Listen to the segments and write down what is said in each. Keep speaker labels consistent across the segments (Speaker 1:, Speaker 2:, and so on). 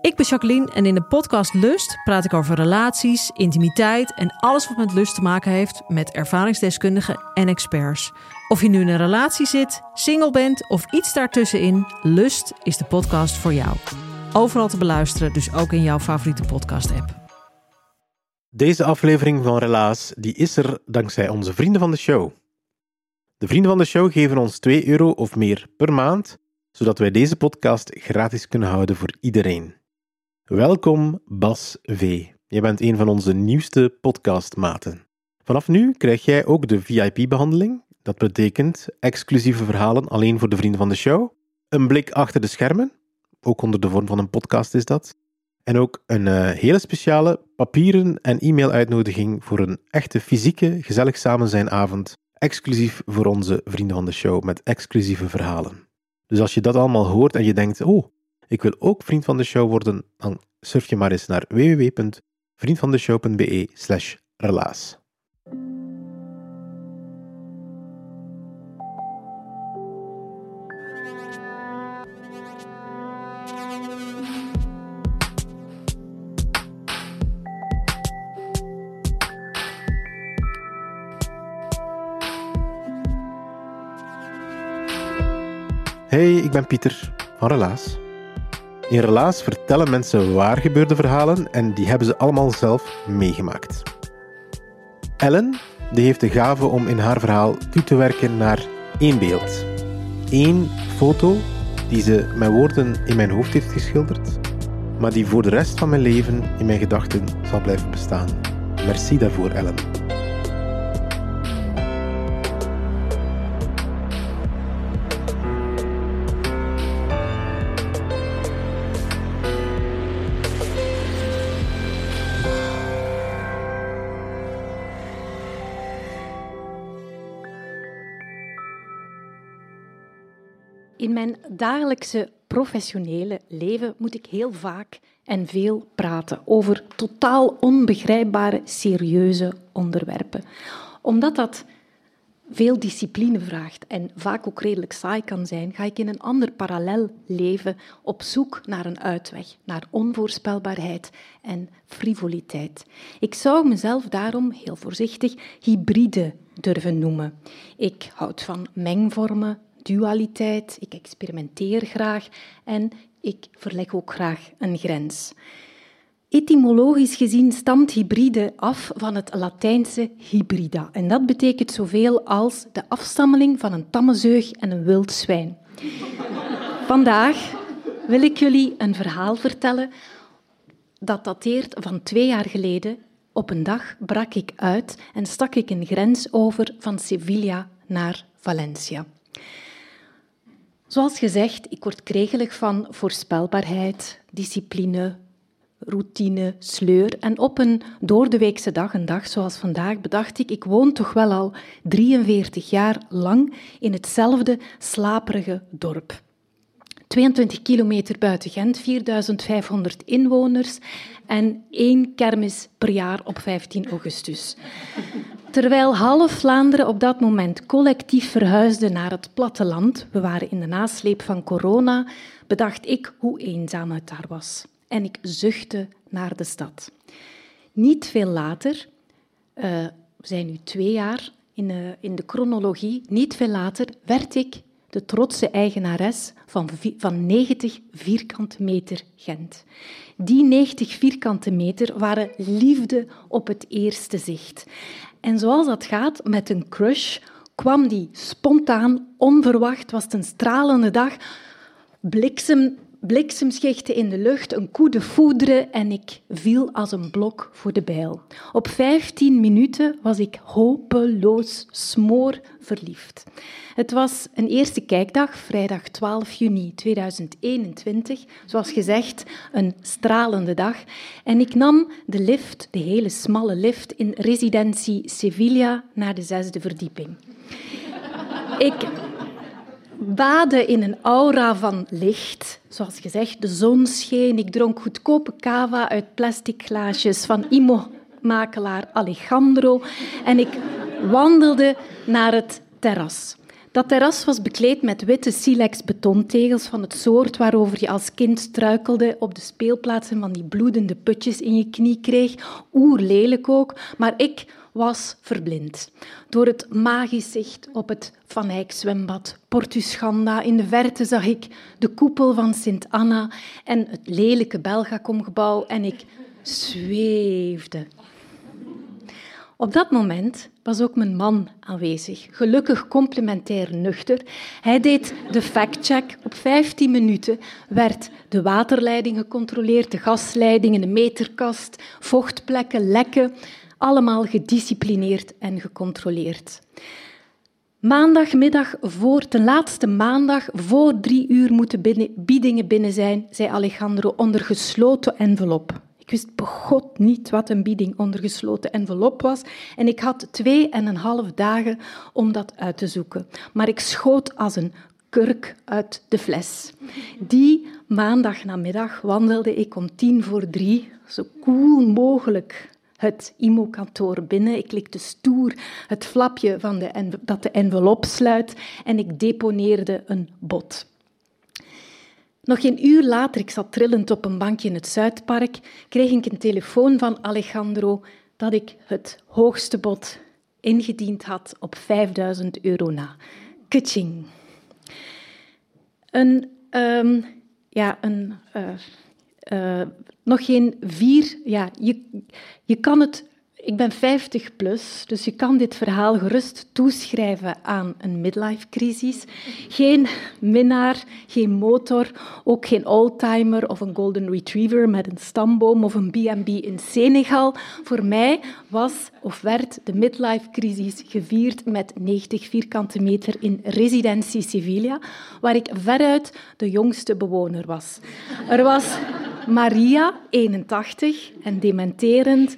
Speaker 1: Ik ben Jacqueline en in de podcast Lust praat ik over relaties, intimiteit en alles wat met lust te maken heeft met ervaringsdeskundigen en experts. Of je nu in een relatie zit, single bent of iets daartussenin, Lust is de podcast voor jou. Overal te beluisteren, dus ook in jouw favoriete podcast-app.
Speaker 2: Deze aflevering van Relaas die is er dankzij onze vrienden van de show. De vrienden van de show geven ons 2 euro of meer per maand, zodat wij deze podcast gratis kunnen houden voor iedereen. Welkom, Bas V. Je bent een van onze nieuwste podcastmaten. Vanaf nu krijg jij ook de VIP-behandeling. Dat betekent exclusieve verhalen alleen voor de vrienden van de show, een blik achter de schermen, ook onder de vorm van een podcast is dat, en ook een uh, hele speciale papieren- en e-mail-uitnodiging voor een echte fysieke gezellig samen zijn avond, exclusief voor onze vrienden van de show met exclusieve verhalen. Dus als je dat allemaal hoort en je denkt, oh, ik wil ook vriend van de show worden, dan surf je maar eens naar www.vriendvandeshow.be slash relaas. Hey, ik ben Pieter van Relaas. In Relaas vertellen mensen waar gebeurde verhalen en die hebben ze allemaal zelf meegemaakt. Ellen die heeft de gave om in haar verhaal toe te werken naar één beeld. Eén foto die ze met woorden in mijn hoofd heeft geschilderd, maar die voor de rest van mijn leven in mijn gedachten zal blijven bestaan. Merci daarvoor, Ellen.
Speaker 3: Dagelijkse professionele leven moet ik heel vaak en veel praten over totaal onbegrijpbare, serieuze onderwerpen. Omdat dat veel discipline vraagt en vaak ook redelijk saai kan zijn, ga ik in een ander parallel leven op zoek naar een uitweg, naar onvoorspelbaarheid en frivoliteit. Ik zou mezelf daarom heel voorzichtig hybride durven noemen. Ik houd van mengvormen, dualiteit, ik experimenteer graag en ik verleg ook graag een grens. Etymologisch gezien stamt hybride af van het Latijnse hybrida. En dat betekent zoveel als de afstammeling van een tamme zeug en een wild zwijn. Vandaag wil ik jullie een verhaal vertellen dat dateert van twee jaar geleden. Op een dag brak ik uit en stak ik een grens over van Sevilla naar Valencia. Zoals gezegd, ik word kregelig van voorspelbaarheid, discipline, routine, sleur. En op een doordeweekse dag, een dag zoals vandaag, bedacht ik, ik woon toch wel al 43 jaar lang in hetzelfde slaperige dorp. 22 kilometer buiten Gent, 4500 inwoners en één kermis per jaar op 15 augustus. Terwijl half Vlaanderen op dat moment collectief verhuisde naar het platteland, we waren in de nasleep van corona, bedacht ik hoe eenzaam het daar was. En ik zuchtte naar de stad. Niet veel later, uh, we zijn nu twee jaar in, uh, in de chronologie, niet veel later werd ik de trotse eigenares van, van 90 vierkante meter Gent. Die 90 vierkante meter waren liefde op het eerste zicht. En zoals dat gaat met een crush, kwam die spontaan, onverwacht, was het een stralende dag, bliksem bliksemschichten in de lucht, een koe de en ik viel als een blok voor de bijl. Op 15 minuten was ik hopeloos smoor verliefd. Het was een eerste kijkdag, vrijdag 12 juni 2021. Zoals gezegd, een stralende dag. En ik nam de lift, de hele smalle lift, in residentie Sevilla naar de zesde verdieping. Ik baden in een aura van licht. Zoals gezegd, de zon scheen. Ik dronk goedkope cava uit plastic glaasjes van Imo-makelaar Alejandro. En ik wandelde naar het terras. Dat terras was bekleed met witte silex betontegels van het soort waarover je als kind struikelde op de speelplaatsen van die bloedende putjes in je knie kreeg. Oerlelijk ook, maar ik was verblind door het magisch zicht op het Van Eyck zwembad, Portuschanda. In de verte zag ik de koepel van Sint Anna en het lelijke Belgacom-gebouw en ik zweefde. Op dat moment was ook mijn man aanwezig, gelukkig complementair nuchter. Hij deed de factcheck. Op 15 minuten werd de waterleiding gecontroleerd, de gasleidingen, de meterkast, vochtplekken, lekken allemaal gedisciplineerd en gecontroleerd. Maandagmiddag voor, ten laatste maandag, voor drie uur moeten biedingen binnen zijn, zei Alejandro onder gesloten envelop. Ik wist begot niet wat een bieding onder gesloten envelop was en ik had twee en een half dagen om dat uit te zoeken. Maar ik schoot als een kurk uit de fles. Die maandagnamiddag wandelde ik om tien voor drie, zo koel mogelijk, het IMO-kantoor binnen. Ik likte stoer het flapje van de dat de envelop sluit en ik deponeerde een bod. Nog een uur later, ik zat trillend op een bankje in het Zuidpark, kreeg ik een telefoon van Alejandro dat ik het hoogste bod ingediend had op 5000 euro na. Kutching. Een, um, ja, een uh, nog geen vier. Ja, je, je kan het. Ik ben 50 plus, dus je kan dit verhaal gerust toeschrijven aan een midlife-crisis. Geen minnaar, geen motor, ook geen oldtimer of een golden retriever met een stamboom of een B&B in Senegal. Voor mij was of werd de midlife-crisis gevierd met 90 vierkante meter in residentie Sevilla, waar ik veruit de jongste bewoner was. Er was Maria, 81, en dementerend.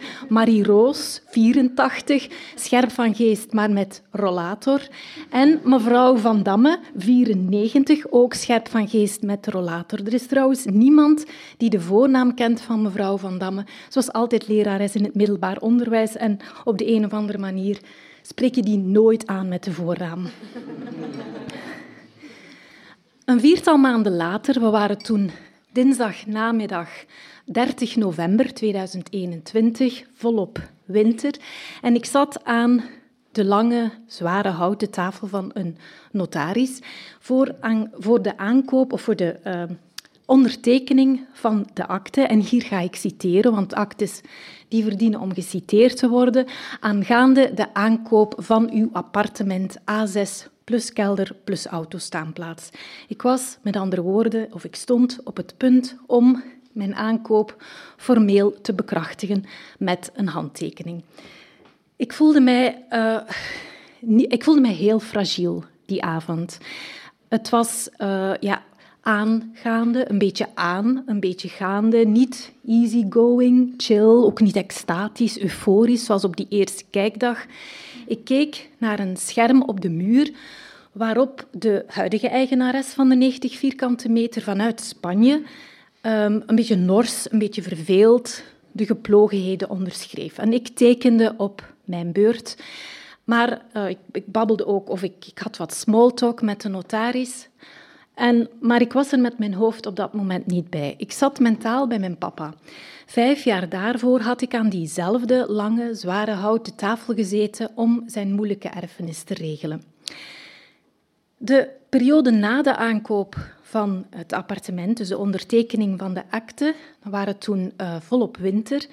Speaker 3: Marie-Roos, 84, scherp van geest, maar met rollator. En mevrouw Van Damme, 94, ook scherp van geest met rollator. Er is trouwens niemand die de voornaam kent van mevrouw Van Damme. Ze was altijd lerares in het middelbaar onderwijs en op de een of andere manier spreek je die nooit aan met de voornaam. Een viertal maanden later, we waren toen dinsdag namiddag 30 november 2021, volop winter. En ik zat aan de lange, zware houten tafel van een notaris voor, voor de aankoop of voor de uh, ondertekening van de akte. En hier ga ik citeren, want actes die verdienen om geciteerd te worden, aangaande de aankoop van uw appartement A6 plus kelder plus autostaanplaats. Ik was, met andere woorden, of ik stond op het punt om mijn aankoop formeel te bekrachtigen met een handtekening. Ik voelde mij, uh, ik voelde mij heel fragiel die avond. Het was uh, ja, aangaande, een beetje aan, een beetje gaande. Niet easygoing, chill, ook niet extatisch, euforisch, zoals op die eerste kijkdag. Ik keek naar een scherm op de muur waarop de huidige eigenares van de 90 vierkante meter vanuit Spanje um, een beetje nors, een beetje verveeld de geplogenheden onderschreef. En ik tekende op mijn beurt. Maar uh, ik, ik, babbelde ook, of ik, ik had wat smalltalk met de notaris. En, maar ik was er met mijn hoofd op dat moment niet bij. Ik zat mentaal bij mijn papa. Vijf jaar daarvoor had ik aan diezelfde lange, zware houten tafel gezeten om zijn moeilijke erfenis te regelen. De periode na de aankoop van het appartement, dus de ondertekening van de akte, waren toen uh, volop winter,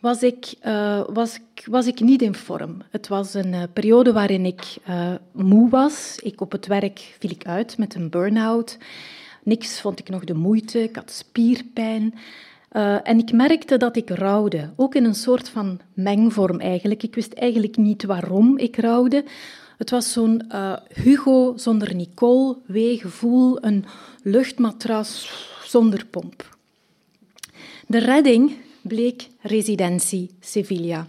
Speaker 3: was ik, uh, was, was ik niet in vorm. Het was een uh, periode waarin ik moe was. Ik op het werk viel ik uit met een burn-out. Niks vond ik nog de moeite. Ik had spierpijn. en ik merkte dat ik rouwde, ook in een soort van mengvorm eigenlijk. Ik wist eigenlijk niet waarom ik rouwde, het was zo'n uh, Hugo zonder Nicole, weegevoel, een luchtmatras zonder pomp. De redding bleek residentie Sevilla.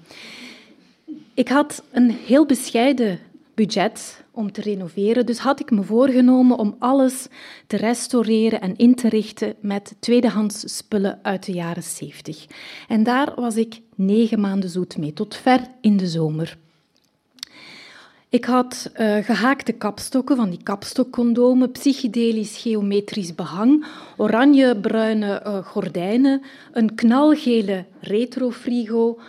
Speaker 3: Ik had een heel bescheiden budget om te renoveren, dus had ik me voorgenomen om alles te restaureren en in te richten met tweedehands spullen uit de jaren 70. En daar was ik negen maanden zoet mee, tot ver in de zomer. Ik had uh, gehaakte kapstokken, van die kapstokcondomen, psychedelisch geometrisch behang, oranje-bruine uh, gordijnen, een knalgele retrofrigo,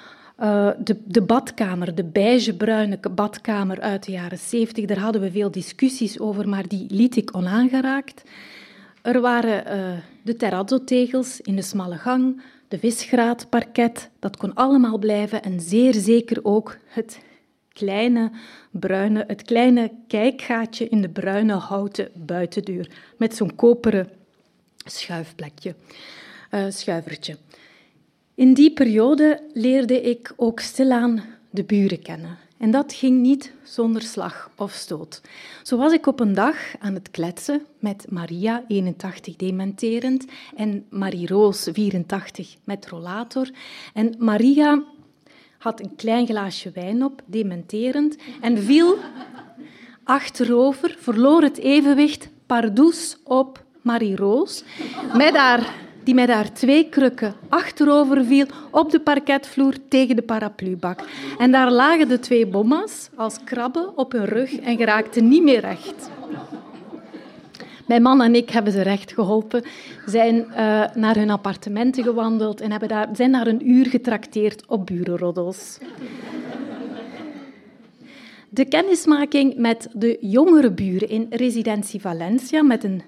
Speaker 3: uh, de, de, badkamer, de beige-bruine badkamer uit de jaren 70. Daar hadden we veel discussies over, maar die liet ik onaangeraakt. Er waren de terrazzo-tegels in de smalle gang, de visgraatparket, dat kon allemaal blijven en zeer zeker ook het kleine bruine, het kleine kijkgaatje in de bruine houten buitendeur met zo'n koperen schuifplekje, uh, schuivertje. In die periode leerde ik ook stilaan de buren kennen. En dat ging niet zonder slag of stoot. Zo was ik op een dag aan het kletsen met Maria, 81 dementerend, en Marie-Roos, 84 met rollator. En Maria had een klein glaasje wijn op, dementerend, en viel achterover, verloor het evenwicht, pardoes op Marie-Roos, met haar, die met haar twee krukken achterover viel op de parketvloer tegen de paraplubak. En daar lagen de twee bomma's als krabben op hun rug en geraakten niet meer recht. Mijn man en ik hebben ze recht geholpen, zijn uh, naar hun appartementen gewandeld en hebben daar, zijn daar een uur getrakteerd op burenroddels. De kennismaking met de jongere buren in residentie Valencia, met een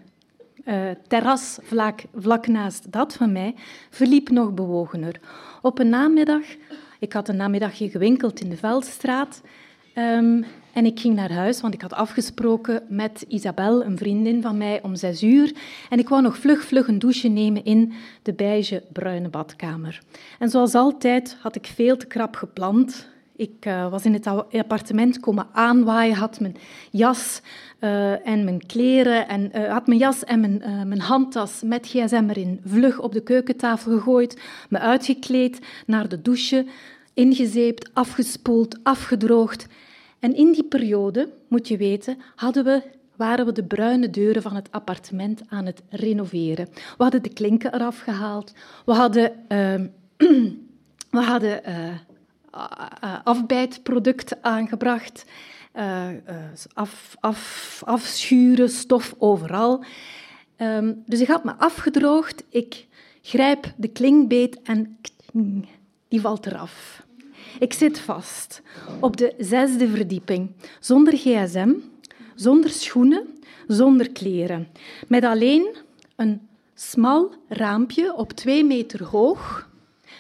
Speaker 3: uh, terras vlak, naast dat van mij, verliep nog bewogener. Op een namiddag, ik had een namiddagje gewinkeld in de Veldstraat, um, en ik ging naar huis, want ik had afgesproken met Isabel, een vriendin van mij, om zes uur. En ik wou nog vlug, vlug een douche nemen in de beige bruine badkamer. En zoals altijd had ik veel te krap gepland. Ik uh, was in het appartement komen aanwaaien, had mijn jas uh, en mijn kleren en uh, had mijn jas en mijn, mijn handtas met gsm erin vlug op de keukentafel gegooid, me uitgekleed, naar de douche, ingezeept, afgespoeld, afgedroogd en in die periode, moet je weten, hadden we, waren we de bruine deuren van het appartement aan het renoveren. We hadden de klinken eraf gehaald. We hadden, uh, we hadden uh, afbijtproduct aangebracht. Af, af, afschuren, stof overal. Um, dus ik had me afgedroogd. Ik grijp de klinkbeet en die valt eraf. Ik zit vast op de zesde verdieping, zonder gsm, zonder schoenen, zonder kleren, met alleen een smal raampje op twee meter hoog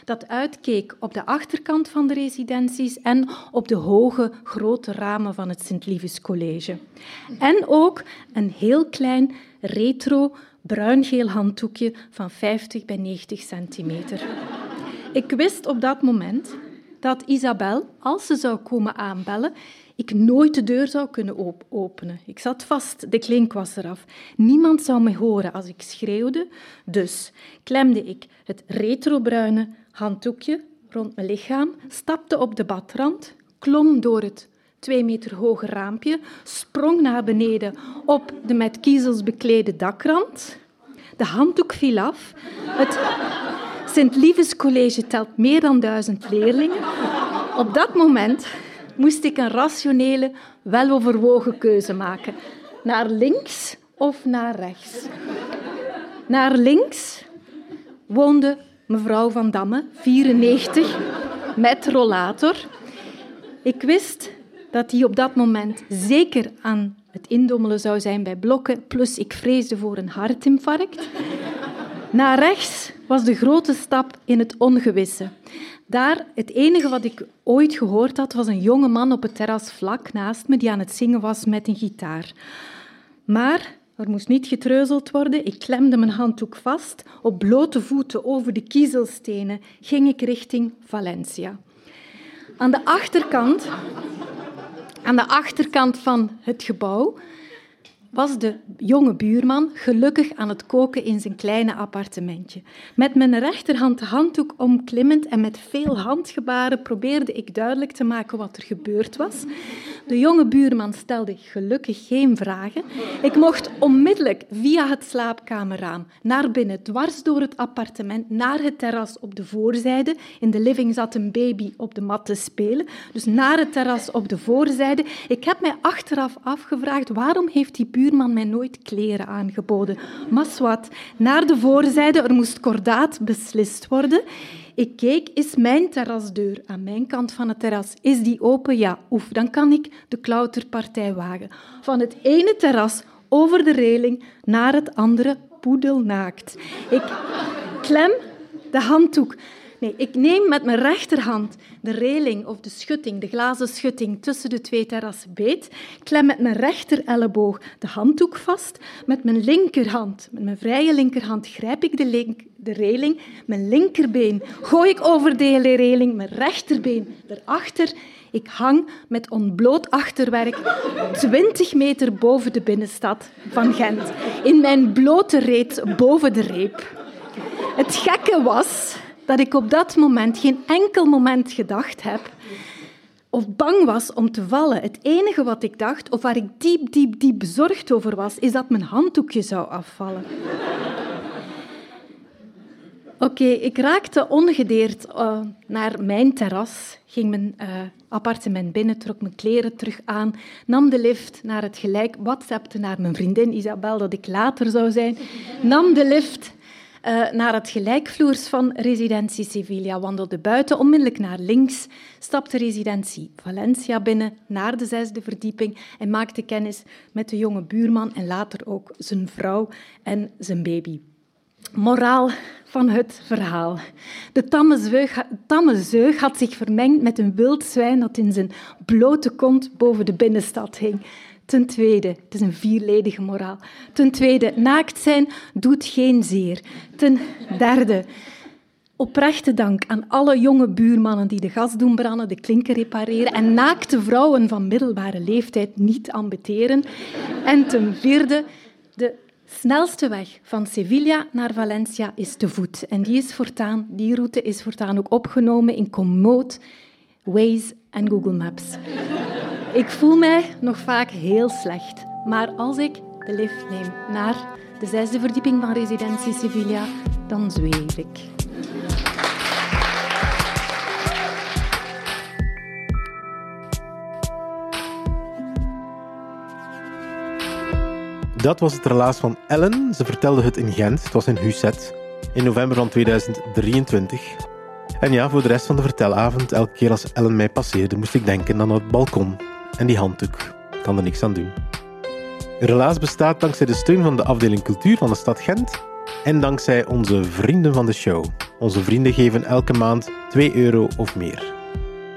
Speaker 3: dat uitkeek op de achterkant van de residenties en op de hoge, grote ramen van het Sint-Livis College. En ook een heel klein retro bruingeel handdoekje van 50 bij 90 centimeter. Ik wist op dat moment dat Isabel, als ze zou komen aanbellen, ik nooit de deur zou kunnen openen. Ik zat vast, de klink was eraf. Niemand zou me horen als ik schreeuwde, dus klemde ik het retrobruine handdoekje rond mijn lichaam, stapte op de badrand, klom door het twee meter hoge raampje, sprong naar beneden op de met kiezels beklede dakrand. De handdoek viel af. Het, Sint-Liefes College telt meer dan duizend leerlingen. Op dat moment moest ik een rationele, weloverwogen keuze maken. Naar links of naar rechts. Naar links woonde mevrouw Van Damme, 94, met rollator. Ik wist dat hij op dat moment zeker aan het indommelen zou zijn bij blokken, plus ik vreesde voor een hartinfarct. Naar rechts was de grote stap in het ongewisse. Daar, het enige wat ik ooit gehoord had, was een jonge man op het terras vlak naast me die aan het zingen was met een gitaar. Maar er moest niet getreuzeld worden. Ik klemde mijn handdoek vast. Op blote voeten over de kiezelstenen ging ik richting Valencia. Aan de achterkant, aan de achterkant van het gebouw was de jonge buurman gelukkig aan het koken in zijn kleine appartementje. Met mijn rechterhand de handdoek omklimmend en met veel handgebaren probeerde ik duidelijk te maken wat er gebeurd was. De jonge buurman stelde gelukkig geen vragen. Ik mocht onmiddellijk via het slaapkamerraam naar binnen, dwars door het appartement, naar het terras op de voorzijde. In de living zat een baby op de mat te spelen. Dus naar het terras op de voorzijde. Ik heb mij achteraf afgevraagd waarom heeft die buurman mij nooit kleren aangeboden. Maswat, naar de voorzijde, er moest kordaat beslist worden. Ik keek, is mijn terrasdeur aan mijn kant van het terras, is die open? Ja, oef, dan kan ik de klauterpartij wagen. Van het ene terras over de reling naar het andere poedelnaakt. Ik klem de handdoek Nee, ik neem met mijn rechterhand de reling of de schutting, de glazen schutting tussen de twee terrassen beet. Klem met mijn rechter elleboog de handdoek vast. Met mijn linkerhand, met mijn vrije linkerhand, grijp ik de, link, de reling. Mijn linkerbeen gooi ik over de reling, mijn rechterbeen erachter. Ik hang met ontbloot achterwerk 20 meter boven de binnenstad van Gent. In mijn blote reet boven de reep. Het gekke was dat ik op dat moment geen enkel moment gedacht heb of bang was om te vallen. Het enige wat ik dacht, of waar ik diep, diep, diep bezorgd over was, is dat mijn handdoekje zou afvallen. Oké, ik raakte ongedeerd uh, naar mijn terras, ging mijn uh, appartement binnen, trok mijn kleren terug aan, nam de lift naar het gelijk, whatsappte naar mijn vriendin Isabel dat ik later zou zijn, nam de lift uh, naar het gelijkvloers van residentie Sevilla, wandelde buiten onmiddellijk naar links, stapte residentie Valencia binnen naar de zesde verdieping en maakte kennis met de jonge buurman en later ook zijn vrouw en zijn baby. Moraal van het verhaal. De tamme zeug, tamme zeug had zich vermengd met een wild zwijn dat in zijn blote kont boven de binnenstad hing. Ten tweede, het is een vierledige moraal. Ten tweede, naakt zijn doet geen zeer. Ten derde, oprechte dank aan alle jonge buurmannen die de gas doen branden, de klinken repareren en naakte vrouwen van middelbare leeftijd niet ambeteren. En ten vierde, de snelste weg van Sevilla naar Valencia is te voet. En die, is voortaan, die route is voortaan ook opgenomen in Komoot, Waze en Google Maps. Ik voel mij nog vaak heel slecht, maar als ik de lift neem naar de zesde verdieping van residentie Sevilla, dan zweef ik.
Speaker 2: Dat was het relaas van Ellen. Ze vertelde het in Gent, het was in Huzet, in november van 2023. En ja, voor de rest van de vertelavond, elke keer als Ellen mij passeerde, moest ik denken aan het balkon en die handdoek. kan er niks aan doen. Relaas bestaat dankzij de steun van de afdeling cultuur van de stad Gent en dankzij onze vrienden van de show. Onze vrienden geven elke maand 2 euro of meer.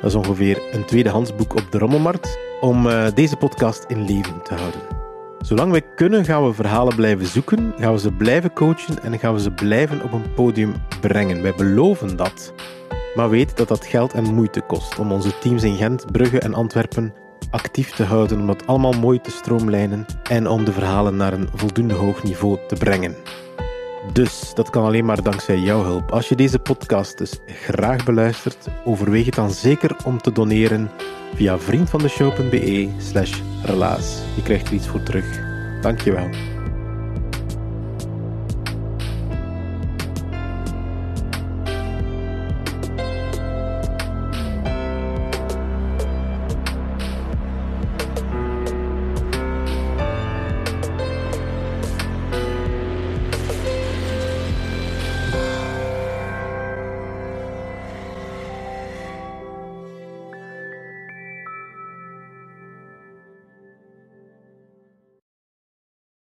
Speaker 2: Dat is ongeveer een tweedehands boek op de rommelmarkt om uh, deze podcast in leven te houden. Zolang wij kunnen gaan we verhalen blijven zoeken, gaan we ze blijven coachen en gaan we ze blijven op een podium brengen. Wij beloven dat. Maar weet dat dat geld en moeite kost om onze teams in Gent, Brugge en Antwerpen actief te houden om dat allemaal mooi te stroomlijnen en om de verhalen naar een voldoende hoog niveau te brengen. Dus dat kan alleen maar dankzij jouw hulp. Als je deze podcast dus graag beluistert, overweeg het dan zeker om te doneren via vriendvandeshow.be slash relaas. Je krijgt er iets voor terug. Dankjewel.